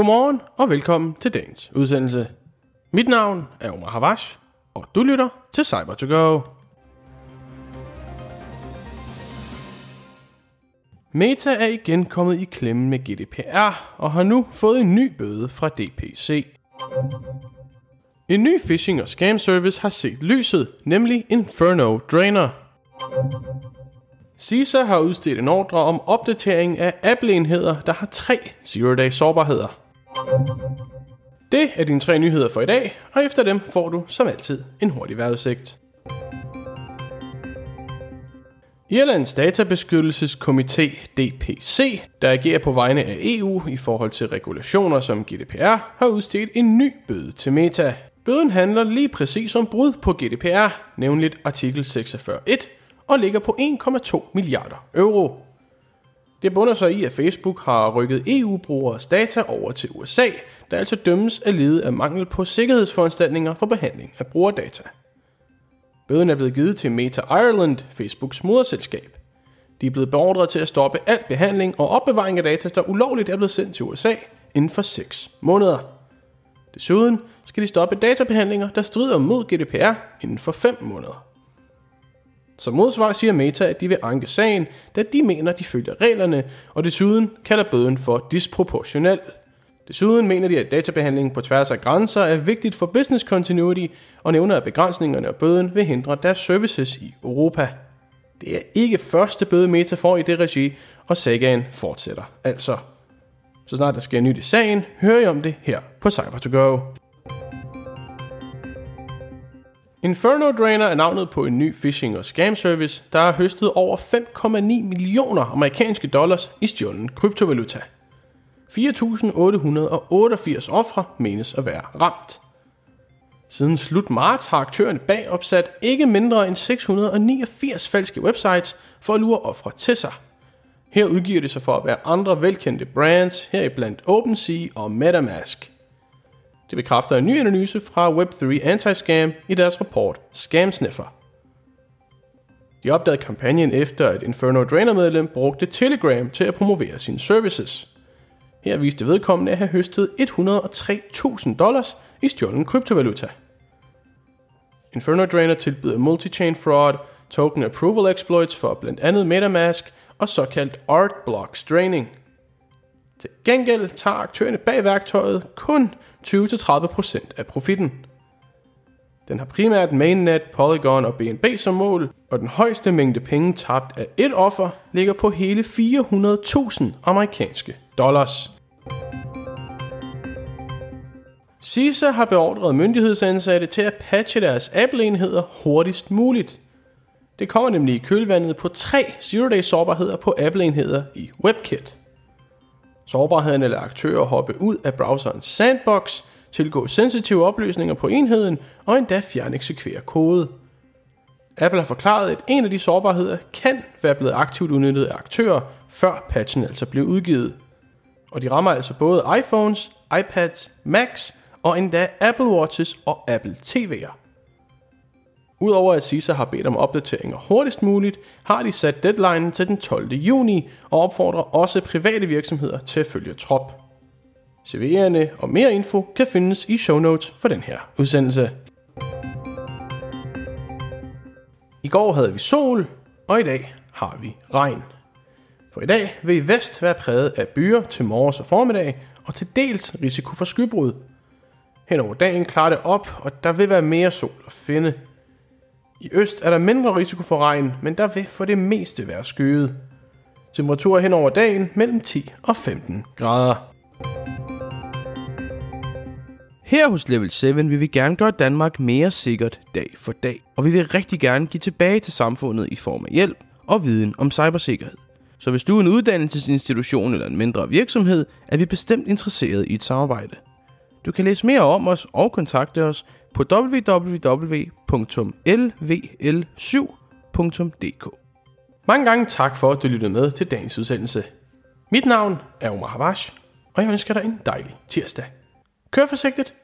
Godmorgen og velkommen til dagens udsendelse. Mit navn er Omar Havash, og du lytter til cyber to go Meta er igen kommet i klemme med GDPR og har nu fået en ny bøde fra DPC. En ny phishing og scam service har set lyset, nemlig Inferno Drainer. CISA har udstedt en ordre om opdatering af Apple-enheder, der har tre zero-day sårbarheder. Det er dine tre nyheder for i dag, og efter dem får du som altid en hurtig vejrudsigt. Irlands databeskyttelseskomité DPC, der agerer på vegne af EU i forhold til regulationer som GDPR, har udstedt en ny bøde til Meta. Bøden handler lige præcis om brud på GDPR, nemlig artikel 46.1, og ligger på 1,2 milliarder euro. Det bunder sig i, at Facebook har rykket EU-brugeres data over til USA, der altså dømmes af lede af mangel på sikkerhedsforanstaltninger for behandling af brugerdata. Bøden er blevet givet til Meta Ireland, Facebooks moderselskab. De er blevet beordret til at stoppe al behandling og opbevaring af data, der ulovligt er blevet sendt til USA inden for 6 måneder. Desuden skal de stoppe databehandlinger, der strider mod GDPR inden for 5 måneder. Som modsvar siger Meta, at de vil anke sagen, da de mener, de følger reglerne, og desuden kalder bøden for disproportionel. Desuden mener de, at databehandling på tværs af grænser er vigtigt for business continuity, og nævner, at begrænsningerne og bøden vil hindre deres services i Europa. Det er ikke første bøde Meta får i det regi, og sagaen fortsætter altså. Så snart der sker nyt i sagen, hører I om det her på cyber to go Inferno Drainer er navnet på en ny phishing og scam service, der har høstet over 5,9 millioner amerikanske dollars i stjålen kryptovaluta. 4.888 ofre menes at være ramt. Siden slut marts har aktørerne bag opsat ikke mindre end 689 falske websites for at lure ofre til sig. Her udgiver det sig for at være andre velkendte brands, heriblandt OpenSea og Metamask. Det bekræfter en ny analyse fra Web3 Anti-Scam i deres rapport Scam Sniffer. De opdagede kampagnen efter, at Inferno Drainer-medlem brugte Telegram til at promovere sine services. Her viste vedkommende at have høstet 103.000 dollars i stjålen kryptovaluta. Inferno Drainer tilbyder multi-chain fraud, token approval exploits for blandt andet Metamask og såkaldt art blocks draining – til gengæld tager aktørerne bag værktøjet kun 20-30% af profitten. Den har primært Mainnet, Polygon og BNB som mål, og den højeste mængde penge tabt af et offer ligger på hele 400.000 amerikanske dollars. CISA har beordret myndighedsansatte til at patche deres Apple-enheder hurtigst muligt. Det kommer nemlig i kølvandet på tre zero-day sårbarheder på Apple-enheder i WebKit. Sårbarheden eller aktører hoppe ud af browserens sandbox, tilgå sensitive oplysninger på enheden og endda fjerne eksekvere kode. Apple har forklaret, at en af de sårbarheder kan være blevet aktivt udnyttet af aktører, før patchen altså blev udgivet. Og de rammer altså både iPhones, iPads, Macs og endda Apple Watches og Apple TV'er. Udover at CISA har bedt om opdateringer hurtigst muligt, har de sat deadline til den 12. juni og opfordrer også private virksomheder til at følge trop. CV'erne og mere info kan findes i show notes for den her udsendelse. I går havde vi sol, og i dag har vi regn. For i dag vil i vest være præget af byer til morges og formiddag, og til dels risiko for skybrud. Hen over dagen klarer det op, og der vil være mere sol at finde – i øst er der mindre risiko for regn, men der vil for det meste være skyet. Temperaturer hen over dagen mellem 10 og 15 grader. Her hos Level 7 vil vi gerne gøre Danmark mere sikkert dag for dag, og vi vil rigtig gerne give tilbage til samfundet i form af hjælp og viden om cybersikkerhed. Så hvis du er en uddannelsesinstitution eller en mindre virksomhed, er vi bestemt interesseret i et samarbejde. Du kan læse mere om os og kontakte os på www.lvl7.dk. Mange gange tak for, at du lyttede med til dagens udsendelse. Mit navn er Omar Havash, og jeg ønsker dig en dejlig tirsdag. Kør forsigtigt!